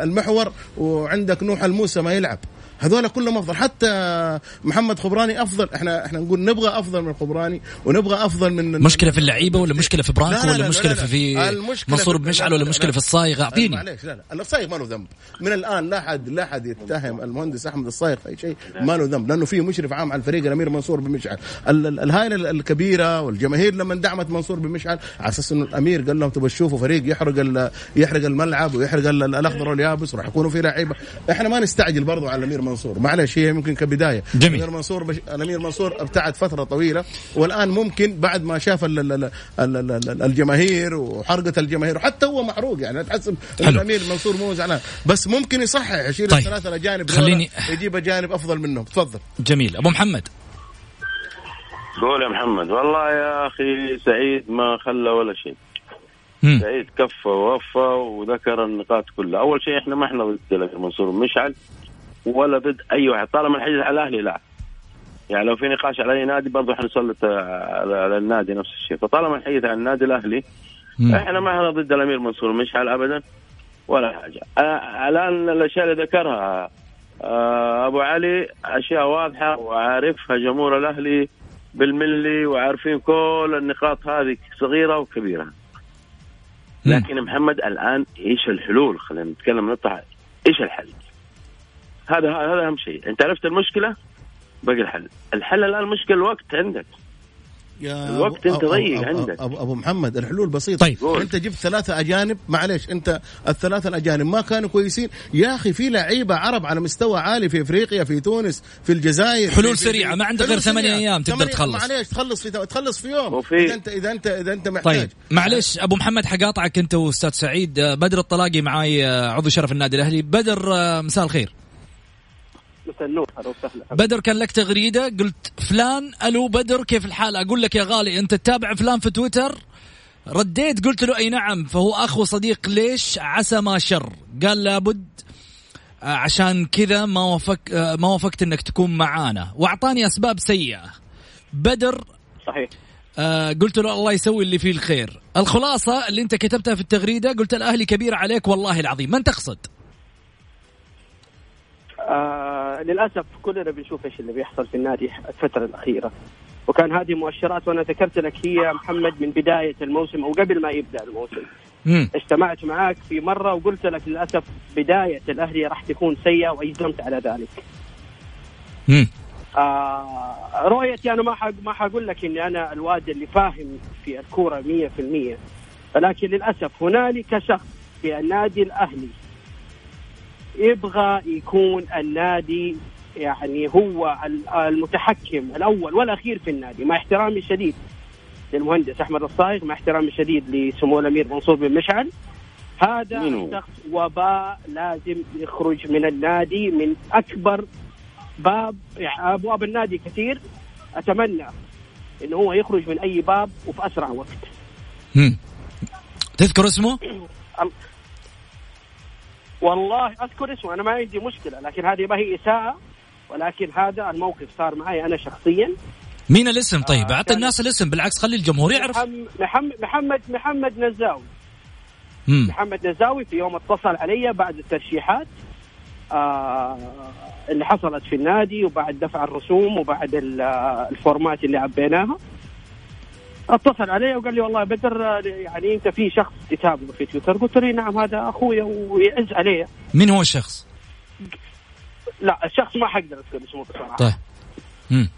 المحور وعندك نوح الموسى ما يلعب هذول كلهم أفضل. حتى محمد خبراني أفضل. إحنا إحنا نقول نبغى أفضل من خبراني ونبغى أفضل من مشكلة في اللعيبة ولا مشكلة في برانكو ولا مشكلة لا لا. في المشكلة منصور بمشعل ولا مشكلة في الصايغ؟ أعطيني. معليش لا لا. الصايغ ما له ذنب. من الآن لا حد لا حد يتهم المهندس أحمد الصايغ في أي شيء ما له ذنب لأنه في مشرف عام على الفريق الأمير منصور بمشعل. الهائله الكبيرة والجماهير لما دعمت منصور بمشعل على أساس إنه الأمير قال لهم تبغى تشوفوا فريق يحرق يحرق الملعب ويحرق الأخضر واليابس وراح يكونوا في لعيبة. إحنا ما نستعجل برضو على الأمير منصور. معلش هي ممكن كبداية. جميل. الامير منصور بش... الأمير منصور ابتعد فترة طويلة والآن ممكن بعد ما شاف ال... ال... ال... الجماهير وحرقة الجماهير وحتى هو محروق يعني. تحس إن الأمير منصور مو زعلان. بس ممكن يصحح يشيل طيب. الثلاثه الاجانب خليني يجيب اجانب أفضل منهم. تفضل. جميل. أبو محمد. قول يا محمد. والله يا أخي سعيد ما خلى ولا شيء. سعيد كفى ووفى وذكر النقاط كلها. أول شيء إحنا ما إحنا ضد الأمير منصور مشعل. ولا ضد أي واحد. طالما الحديث على الأهلي لا. يعني لو في نقاش على أي نادي برضه حنسلط على, على النادي نفس الشيء. فطالما الحديث عن النادي الأهلي مم. إحنا ما إحنا ضد الأمير منصور مشعل ابدا ولا حاجة. آه، الآن الأشياء اللي ذكرها آه، أبو علي أشياء واضحة وعارفها جمهور الأهلي بالملي وعارفين كل النقاط هذه صغيرة وكبيرة. لكن محمد الآن إيش الحلول؟ خلينا نتكلم نطلع إيش الحل؟ هذا هذا أهم شيء. أنت عرفت المشكلة؟ باقي الحل. الحل الآن المشكلة الوقت عندك. يا الوقت أبو- أنت أبو- ضيق أبو- عندك. ابو أبو محمد الحلول بسيطة. طيب. قول. أنت جبت ثلاثة أجانب. معلش أنت الثلاثة الأجانب ما كانوا كويسين. يا أخي في لعيبة عرب على مستوى عالي في إفريقيا في تونس في الجزائر حلول في- في- ما عندك غير ثمانية. أيام تقدر تخلص. معلش تخلص في تخلص في يوم. وفي- إذا انت إذا انت إذا أنت محتاج. طيب. معلش أبو محمد حقاطعك أنت وأستاذ سعيد. بدر الطلاقي معاي آه، عضو شرف النادي الأهلي. بدر آه، مساء الخير. مساء النور أهلا وسهلا. بدر كان لك تغريدة؟ قلت فلان ألو بدر كيف الحال؟ أقول لك يا غالي أنت تتابع فلان في تويتر؟ رديت قلت له أي نعم فهو اخ وصديق ليش عسى ما شر؟ قال لابد آه، عشان كذا ما وفق آه، ما وافقت إنك تكون معانا. وأعطاني أسباب سيئة. بدر صحيح. آه قلت له الله يسوي اللي فيه الخير. الخلاصة اللي أنت كتبتها في التغريدة قلت الأهلي كبير عليك والله العظيم. من تقصد؟ للأسف كلنا بنشوف إيش اللي بيحصل في النادي الفترة الأخيرة وكان هذه مؤشرات وأنا ذكرت لك هي محمد من بداية الموسم أو قبل ما يبدأ الموسم مم. اجتمعت معاك في مرة وقلت لك للأسف بداية الأهلي راح تكون سيئة واجزمت على ذلك مم. آه رؤيتي أنا ما حق ما حقول لك إني أنا الواد اللي فاهم في الكورة 100% ولكن للأسف هنالك شخص في النادي الأهلي يبغى يكون النادي يعني هو المتحكم الأول والأخير في النادي مع احترامي الشديد للمهندس أحمد الصايغ مع احترامي الشديد لسمو الأمير منصور بن مشعل هذا الشخص وباء لازم يخرج من النادي من أكبر باب يعني ابواب النادي كثير أتمنى انه هو يخرج من أي باب وفي أسرع وقت. تذكر اسمه؟ والله أذكر اسمه أنا ما عندي مشكلة لكن هذه ما هي إساءة ولكن هذا الموقف صار معي أنا شخصيا مين الاسم طيب؟ أعطي الناس الاسم بالعكس خلي الجمهور يعرف محمد محمد محمد نزاوي مم. محمد نزاوي في يوم اتصل علي بعد الترشيحات آه اللي حصلت في النادي وبعد دفع الرسوم وبعد الفورمات اللي عبيناها اتصل علي وقال لي والله بدر يعني انت في شخص كتابه في تويتر. قلت له نعم هذا أخوي. ويعز علي مين هو الشخص؟ لا الشخص ما حقدر أذكر اسمه بصراحة. طيب. مم.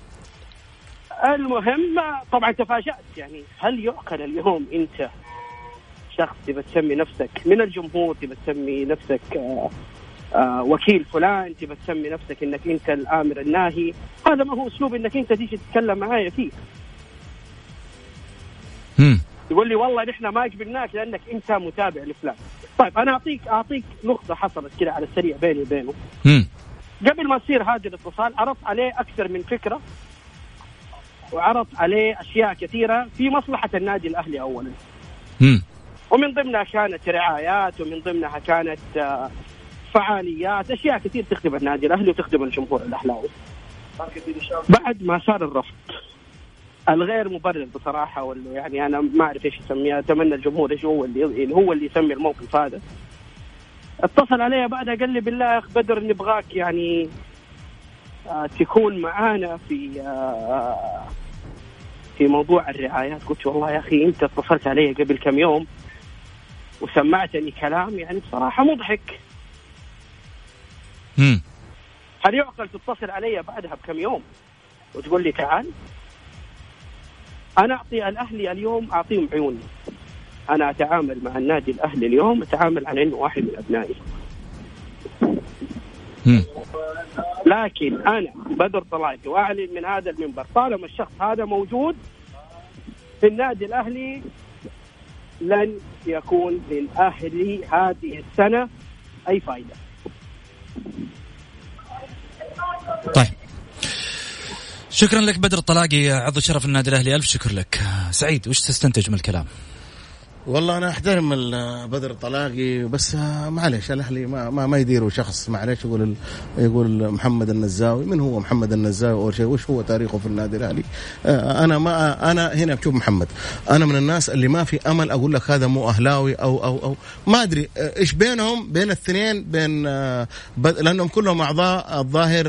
المهم طبعا تفاجأت. يعني هل يعقل اليوم أنت شخص تبى تسمي نفسك من الجمهور تبى تسمي نفسك آه آه وكيل فلان تبى تسمي نفسك إنك أنت الآمر الناهي؟ هذا ما هو أسلوب إنك أنت تيجي تتكلم معايا فيه. يقول لي والله نحن ما قبلناك لأنك أنت متابع لفلان طيب أنا اعطيك أعطيك نقطة حصلت كذا على السريع بيني وبينه. مم. قبل ما تصير هذا الاتصال عرضت عليه أكثر من فكرة وعرضت عليه أشياء كثيرة في مصلحة النادي الأهلي اولا. مم. ومن ضمنها كانت رعايات ومن ضمنها كانت آه، فعاليات أشياء كثير تخدم النادي الأهلي وتخدم الجمهور الأهلاوي. بعد ما صار الرفض الغير مبرر بصراحة ولا يعني أنا ما أعرف إيش يسميها أتمنى الجمهور إيش هو اللي هو اللي يسمي الموقف هذا. اتصل علي بعدها قال لي بالله يا اخ بدر نبغاك يعني آه تكون معانا في آه في موضوع الرعايات. قلت والله يا أخي أنت اتصلت علي قبل كم يوم وسمعتني كلام يعني بصراحة مضحك. امم هل يعقل تتصل علي بعدها بكم يوم وتقول لي تعال؟ أنا أعطي الأهلي اليوم أعطيهم عيوني أنا أتعامل مع النادي الأهلي اليوم أتعامل على إنه واحد من أبنائي. لكن أنا بدر طلعتي وأعلن من هذا المنبر. طالما الشخص هذا موجود في النادي الأهلي لن يكون للأهلي هذه السنة أي فائده. طيب. شكرا لك بدر الطلاقي عضو شرف النادي الأهلي ألف شكر لك سعيد وش تستنتج من الكلام؟ والله أنا أحترم بدر الطلاقي بس معلش الأهلي ما ما, ما يديروا شخص. معلش يقول يقول محمد النزاوي. من هو محمد النزاوي أول شيء؟ وش هو تاريخه في النادي الأهلي؟ آه، أنا ما أنا هنا بشوف محمد. أنا من الناس اللي ما في أمل أقول لك هذا مو أهلاوي أو أو أو ما أدري آه، إيش بينهم؟ بين الاثنين بين آه، لأنهم كلهم اعضاء الظاهر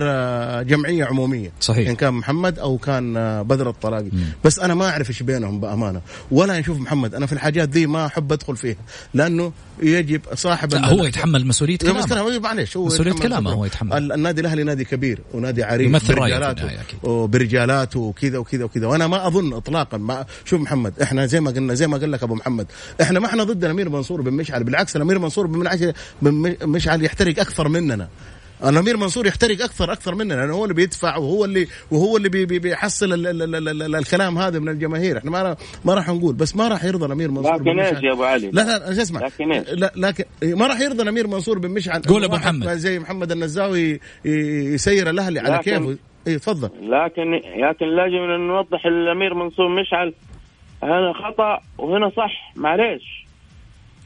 جمعية عمومية. صحيح. إن كان محمد أو كان بدر الطلاقي. بس أنا ما أعرف إيش بينهم بأمانة. ولا نشوف محمد. أنا في الحاجات دي ما أحب أدخل فيها لأنه يجب صاحب لا هو يتحمل مسؤولية كلامه. معلش هو مسؤولية كلامه هو يتحمل. النادي الأهلي نادي كبير ونادي عريق يمثل برجالاته وبرجالاته وكذا وكذا وكذا. وأنا ما أظن اطلاقا ما شوف محمد إحنا زي ما قلنا زي ما قال لك أبو محمد إحنا ما إحنا ضد الامير منصور بن مشعل بالعكس الامير منصور بن مشعل يحترق أكثر مننا. الأمير منصور يحترق أكثر أكثر مننا لأنه هو اللي بيدفع وهو اللي وهو اللي بي بي بيحصل ال ال ال ال الكلام هذا من الجماهير. إحنا ما ما راح نقول بس ما راح يرضى الأمير منصور لكن إيش يا أبو علي؟ لا لا اسمع؟ لكن إيش؟ لا لكن ما راح يرضى الأمير منصور بن مشعل قول أبو محمد. زي محمد النزاوي يسير الأهلي على كيفه. اي تفضل. لكن لكن لازم نوضح الأمير منصور مشعل. هنا خطأ وهنا صح معليش.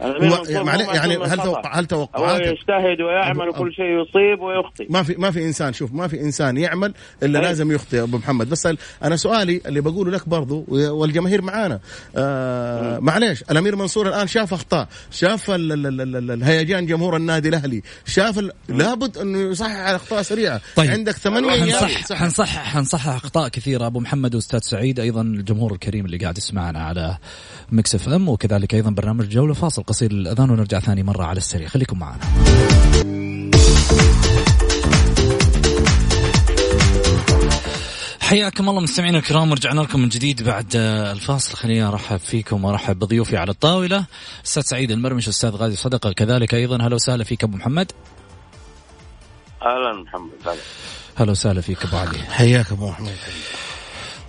يعني, يعني هل توقع هل توقعات هو يجتهد ويعمل وكل شيء يصيب ويخطئ. ما في ما في إنسان شوف ما في إنسان يعمل إلا أيه. لازم يخطئ أبو محمد. بس أنا سؤالي اللي بقوله لك برضو والجماهير معانا. آه معليش الأمير منصور الآن شاف أخطاء شاف الهيجان جمهور النادي الأهلي شاف لابد أنه يصحح أخطاء سريعة. طيب. عندك ثمانية حنصح حنصح حنصحح أخطاء كثيرة. أبو محمد واستاذ سعيد أيضا الجمهور الكريم اللي قاعد يسمعنا على Mix FM وكذلك أيضا برنامج جولة فاصل. قصير للاذان ونرجع ثاني مرة على السريع. خليكم معنا. حياكم الله مستمعينا الكرام ورجعنا لكم من جديد بعد الفاصل. خليني أرحب فيكم وأرحب بضيوفي على الطاولة. أستاذ سعيد المرمش أستاذ غازي صدقة كذلك أيضا. هلا وسهلا فيك أبو محمد. أهلا محمد هلا هلا وسهلا فيك أبو علي. حياك أبو محمد.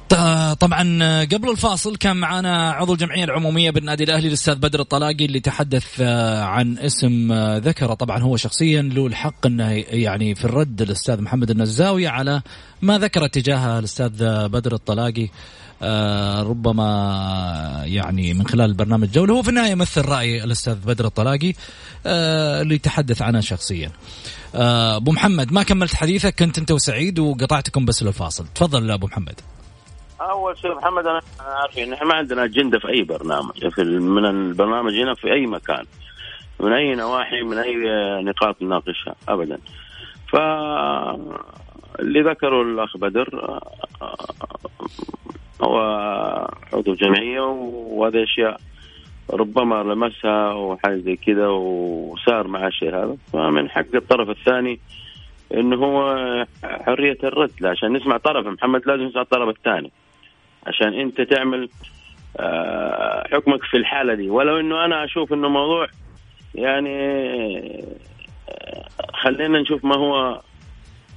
طبعا قبل الفاصل كان معنا عضو الجمعية العمومية بالنادي الأهلي الأستاذ بدر الطلاقي اللي تحدث آه، عن اسم آه، ذكره. طبعا هو شخصيا له الحق إنه يعني في الرد الاستاذ محمد النزاوي على ما ذكر تجاه الأستاذ بدر الطلاقي آه، ربما يعني من خلال برنامج جولة. هو في النهاية يمثل رأي الأستاذ بدر الطلاقي اللي تحدث عنه شخصيا. أبو محمد ما كملت حديثك كنت أنت وسعيد وقطعتكم بس للفاصل. تفضل أبو محمد. اول شيء محمد أنا عارف إن إحنا ما عندنا أجندة في أي برنامج في من البرنامج هنا في أي مكان من أي نواحي من أي نقاط نناقشها ابدا. ف اللي ذكره الأخ بدر هو عضو جمعية وهذه أشياء ربما لمسها وحاجه زي كذا وصار مع الشيء هذا. فمن حق الطرف الثاني إنه هو حرية الرد عشان نسمع طرف محمد لازم نسمع الطرف الثاني. عشان انت تعمل آه، حكمك في الحالة دي. ولو انه أنا أشوف انه موضوع يعني آه، خلينا نشوف ما هو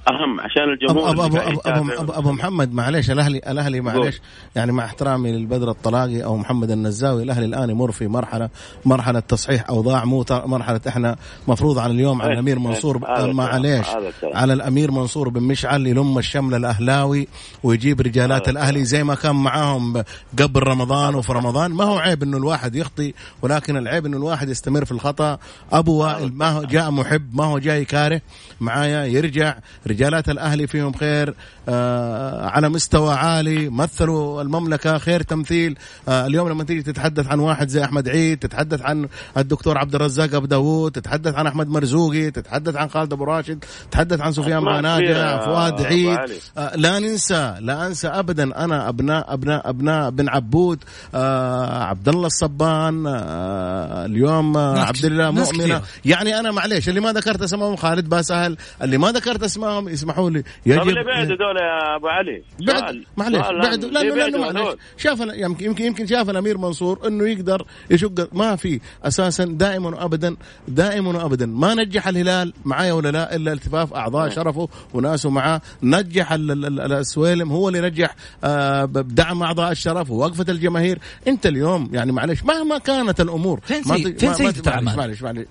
أهم عشان الجمهور ابو ابو ابو, أبو, أبو, أبو محمد معلش الاهلي الأهلي معلش يعني مع احترامي للبدر الطلاقي أو محمد النزاوي الأهلي الآن يمر في مرحله مرحلة تصحيح أوضاع مو مرحلة إحنا مفروض على اليوم على الأمير منصور معلش على الأمير منصور بن مشعل يلم الشمل الأهلاوي ويجيب رجالات الأهلي زي ما كان معاهم قبل رمضان وفي رمضان. ما هو عيب إنه الواحد يخطي ولكن العيب إنه الواحد يستمر في الخطأ. أبو وائل ما هو جاء محب ما هو جاي كاره معايا يرجع رجالات الأهلي فيهم خير آه على مستوى عالي مثلوا المملكة خير تمثيل. آه اليوم لما تيجي تتحدث عن واحد زي أحمد عيد تتحدث عن الدكتور عبد الرزاق أبو داوود تتحدث عن أحمد مرزوقي تتحدث عن خالد أبو راشد تتحدث عن سفيان بناجة فؤاد عيد. آه لا ننسى لا انسى ابدا أنا أبناء أبناء أبناء بن عبود آه عبد الله الصبان آه اليوم عبد الله مؤمنة. يعني أنا معليش اللي ما ذكرت اسمائهم خالد باسهل اللي ما ذكرت اسمائهم اسمحوا لي. يجب طب اللي بعد دول يا أبو علي؟ بعد معلش بعد لأنه لأنه معلش شاف يمكن يمكن يمكن شاف الأمير منصور إنه يقدر يشق ما في أساسا دائما وابدا دائما وابدا. ما نجح الهلال معايا ولا لا؟ إلا التفاف أعضاء نعم. شرفه وناسه معاه. نجح السويلم هو اللي نجح آه، بدعم أعضاء الشرف ووقفة الجماهير. أنت اليوم يعني معلش مهما كانت الأمور فين سيد فين سيد معلش معلش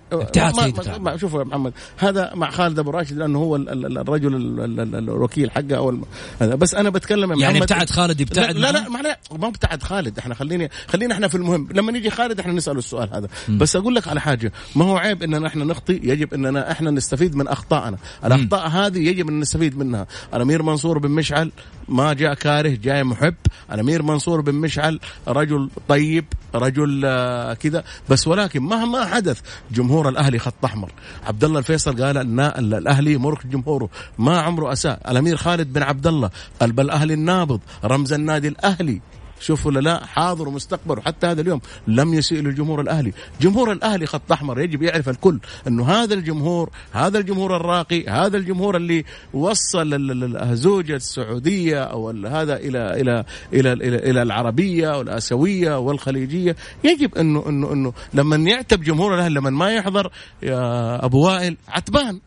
شوف يا محمد هذا مع خالد أبو راشد لأنه هو الرجل الوكيل حقه أو بس أنا بتكلم يا يعني ابتعد خالد يبتعد لا لا, لا ما ابتعد خالد. إحنا خليني خلينا إحنا في المهم. لما نيجي خالد إحنا نسأله السؤال هذا. م. بس أقول لك على حاجة. ما هو عيب إننا إحنا نخطي. يجب إننا إحنا نستفيد من أخطائنا. الأخطاء م. هذه يجب إن نستفيد منها. الأمير منصور بن مشعل ما جاء كاره جاي محب. الأمير منصور بن مشعل رجل طيب. رجل آه، كذا. بس ولكن مهما حدث جمهور الأهلي خط أحمر. عبد الله الفيصل قال إن الأهلي يمر جمهوره. ما عمره أساء. الأمير خالد بن عبد الله قلب الاهلي النابض رمز النادي الأهلي. شوف ولا لا حاضر ومستقبل. وحتى هذا اليوم لم يسيء للجمهور الأهلي. جمهور الأهلي خط أحمر يجب يعرف الكل إنه هذا الجمهور هذا الجمهور الراقي هذا الجمهور اللي وصل الزوجه السعودية أو هذا إلى إلى إلى إلى, إلى العربية والآسيوية والخليجية. يجب انه انه إنه لما يعتب جمهور الأهلي لما ما يحضر يا أبو وائل عتبان.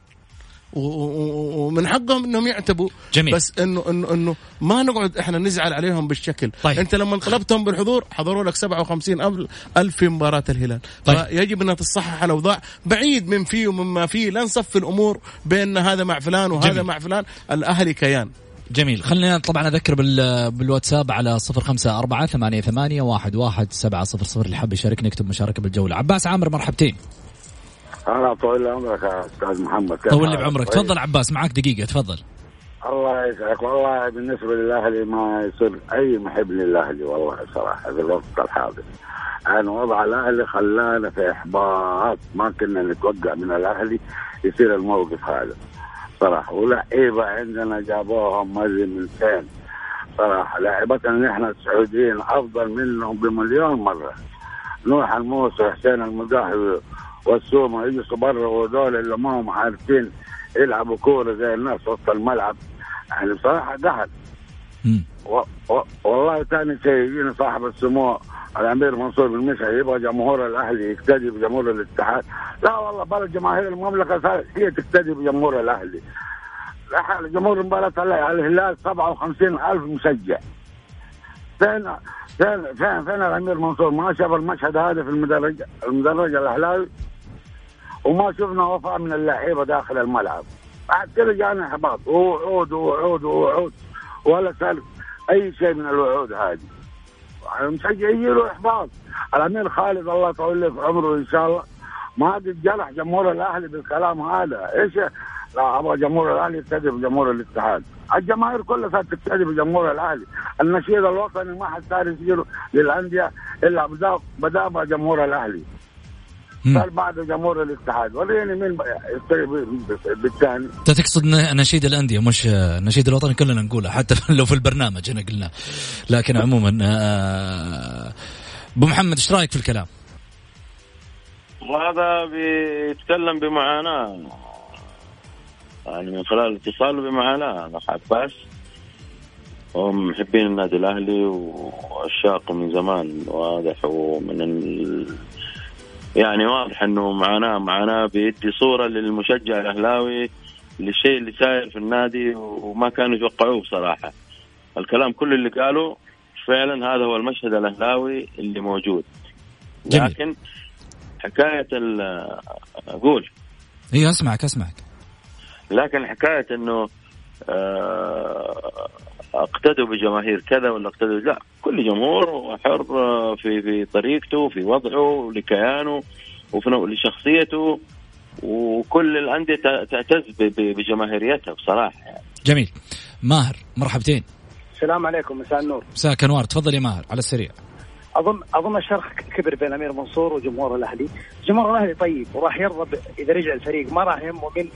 ومن حقهم إنهم يعتبوا. جميل. بس انه انه إنه ما نقعد إحنا نزعل عليهم بالشكل. طيب. أنت لما طلبتهم بالحضور حضروا لك 57 الف في مباراة الهلال. طيب. فيجب انها تصحح الأوضاع بعيد من فيه ومن ما فيه. لا نصفي الأمور بأن هذا مع فلان وهذا جميل. مع فلان. الأهلي كيان. جميل. خلينا طبعا أذكر بالواتساب على صفر خمسة أربعة ثمانية ثمانية واحد واحد سبعة صفر صفر اللي حاب يشاركنا يكتب مشاركة بالجولة. عباس عامر مرحبتين. أنا طول عمرك يا أستاذ محمد. طول لي بعمرك. تفضل عباس معك دقيقة تفضل. الله يسعدك. والله بالنسبة للأهلي ما يصير أي محب للأهلي والله صراحة في الوقت الحاضر. يعني وضع الأهلي خلانا في إحباط ما كنا نتوقع من الأهلي يصير الموقف هذا. صراحة. ولعيبة عندنا جابوهم مزي من سين صراحة. لعيبتنا نحن السعوديين أفضل منهم بمليون مرة. نوح الموسى وحسين المداحي والسومة يجلسوا برا وهذول اللي ما هم عارفين يلعبوا كورة زي الناس وسط الملعب. يعني بصراحه قهر و... و... والله ثاني شيء يجينا صاحب السمو الأمير منصور بن مشعل يبغى جمهور الأهلي يقتدي بجمهور الاتحاد. لا والله بل جماهير المملكة هي تقتدي بجمهور الأهلي. جمهور المباراة الهلال 57 ألف مشجع. فين فين فين فين الأمير منصور؟ ما شاف المشهد هذا في المدرج المدرج الأهلاوي؟ وما شفنا وفاء من اللعيبة داخل الملعب. بعد كذا جانا احباط ووعود ووعود ووعود ولا سالف أي شيء من الوعود هذه. المشجع يجي له احباط الأمير خالد الله يطول في عمره إن شاء الله. ما قد جرح جمهور الأهلي بالكلام هذا. إيش؟ لا أبغى جمهور الأهلي يقتدي بجمهور الاتحاد. الجماهير كلها صارت تقتدي بجمهور الأهلي. النشيد الوطني ما حد صار يسيره للأندية إلا بدا بدا جمهور الأهلي. صار بعد جمهور الاتحاد. وريني مين يشتري بالثاني انت تقصد نشيد الأندية مش نشيد الوطني؟ كلنا نقوله حتى لو في البرنامج أنا قلنا. لكن عموما آه، أبو محمد إيش رأيك في الكلام؟ وهذا بيتكلم بمعاناة. يعني من خلال اتصاله بمعاناة أنا عباس هم محبين النادي الأهلي وعشاقه من زمان واضح ومن. يعني واضح إنه معاناه معاناة بيدي صورة للمشجع الأهلاوي للشيء اللي ساير في النادي وما كانوا يتوقعوه بصراحة. الكلام كل اللي قاله فعلا هذا هو المشهد الأهلاوي اللي موجود. لكن حكاية أقول. اي أسمعك أسمعك. لكن حكاية إنه آه، أقتدوا بجماهير كذا ولا أقتدوا؟ لا كل جمهور حر في في طريقته في وضعه لكيانه وفي لشخصيته وكل الأندية تعتز بجماهيريتها بصراحة. يعني. جميل. ماهر مرحبتين. السلام عليكم مساء النور. مساك أنوار. تفضل يا ماهر على السريع. اظن أظن الشرخ كبر بين أمير منصور وجمهور الأهلي، جمهور الأهلي طيب وراح يرضى إذا رجع الفريق. ما راح يهمه من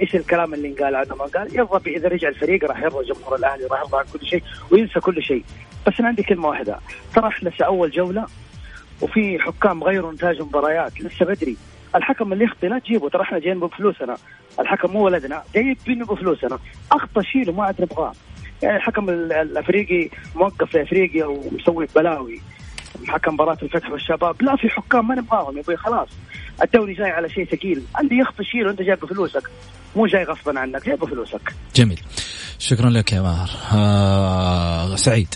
إيش الكلام اللي انقال عنه. ما قال يرضى إذا رجع الفريق راح يرضى جمهور الأهلي راح يرضى عن كل شيء وينسى كل شيء، بس أنا عندي كلمة واحدة. ترى إحنا لسه أول جولة وفي حكام غيروا نتاج مباريات لسه بدري. الحكم اللي يخطي لا تجيبه. ترى إحنا جايين بفلوسنا. الحكم مو ولدنا. جايبينه بفلوسنا. أخطأ شيله ما عاد نبغاه يعني الحكم الأفريقي موقف افريقيا ومسوي بلاوي. حكم مباراة الفتح والشباب. لا في حكام ما نبغاهم يا أبوي خلاص. الدوري جاي على شيء ثقيل. اللي يخطي شيء وانت جايب بفلوسك مو جاي غصبا عنك جايب بفلوسك جميل. شكرا لك يا ماهر. آه سعيد.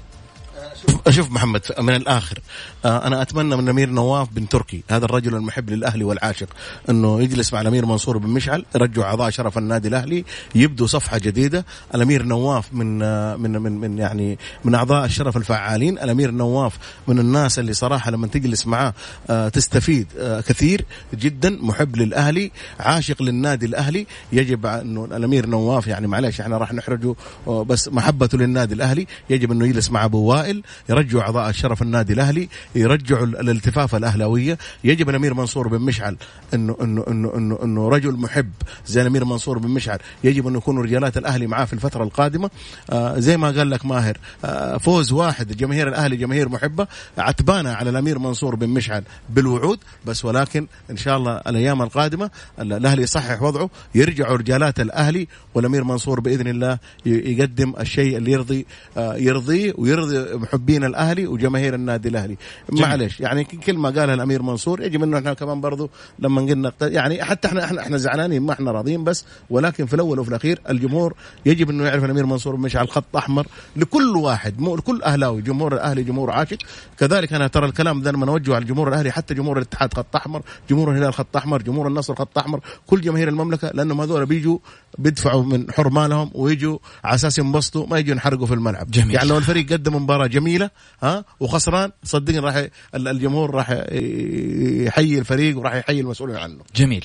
شوف محمد من الآخر. أنا أتمنى من الامير نواف بن تركي هذا الرجل المحب للأهلي والعاشق إنه يجلس مع الأمير منصور بن مشعل يرجعوا أعضاء شرف النادي الأهلي يبدوا صفحة جديدة. الأمير نواف من آه، من من من يعني من أعضاء الشرف الفعالين. الأمير نواف من الناس اللي صراحة لما تجلس معاه آه، تستفيد كثير جدا محب للأهلي عاشق للنادي الأهلي. يجب أنه الأمير نواف يعني معلش إحنا راح نحرجه بس محبته للنادي الأهلي. يجب أنه يجلس مع أبو وائل يرجعوا أعضاء الشرف النادي الأهلي. يرجعوا الالتفاف الأهلاوية. يجب الامير منصور بن مشعل انه انه انه انه, إنه رجل محب زي الامير منصور بن مشعل. يجب انه يكونوا رجالات الأهلي معاه في الفترة القادمة. آه زي ما قال لك ماهر آه فوز واحد جماهير الأهلي جماهير محبة عتبانه على الأمير منصور بن مشعل بالوعود. بس ولكن إن شاء الله الأيام القادمة الأهلي يصحح وضعه يرجعوا رجالات الأهلي والأمير منصور بإذن الله يقدم الشيء اللي يرضي آه يرضيه ويرضي محبين الأهلي وجماهير النادي الأهلي. معلش يعني كلمه قالها الأمير منصور يجب انه إحنا كمان برضو لما قلنا يعني حتى إحنا إحنا إحنا زعلانين ما إحنا راضيين بس ولكن في الأول وفي الأخير الجمهور يجب إنه يعرف الأمير منصور مش على الخط احمر لكل واحد مو لكل أهلاوي جمهور الأهلي جمهور عاشق. كذلك أنا ترى الكلام ده لما نوجهه على الجمهور الأهلي حتى جمهور الاتحاد خط أحمر جمهور الهلال خط أحمر جمهور النصر خط أحمر كل جماهير المملكة لأنهم هذول بيجوا بيدفعوا من حرمانهم ويجوا على أساس ينبسطوا ما يجوا ينحرقوا في الملعب. جميل. يعني لو الفريق قدم مباراة جميلة ها وخسران صدقني راح الجمهور راح يحيي الفريق وراح يحيي المسؤولين عنه. جميل.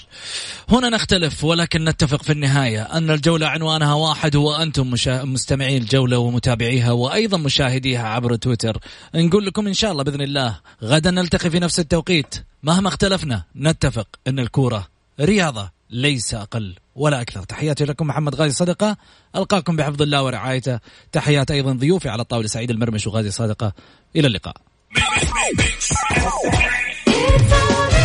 هنا نختلف ولكن نتفق في النهاية أن الجولة عنوانها واحد هو أنتم مشا... مستمعي الجولة ومتابعيها وأيضا مشاهديها عبر تويتر. نقول لكم إن شاء الله بإذن الله غدا نلتقي في نفس التوقيت. مهما اختلفنا نتفق أن الكورة رياضة ليس أقل ولا أكثر. تحياتي لكم محمد غازي صدقة. ألقاكم بحفظ الله ورعايته. تحيات أيضا ضيوفي على الطاولة سعيد المرمش وغازي صدقة. إلى اللقاء. It's alright.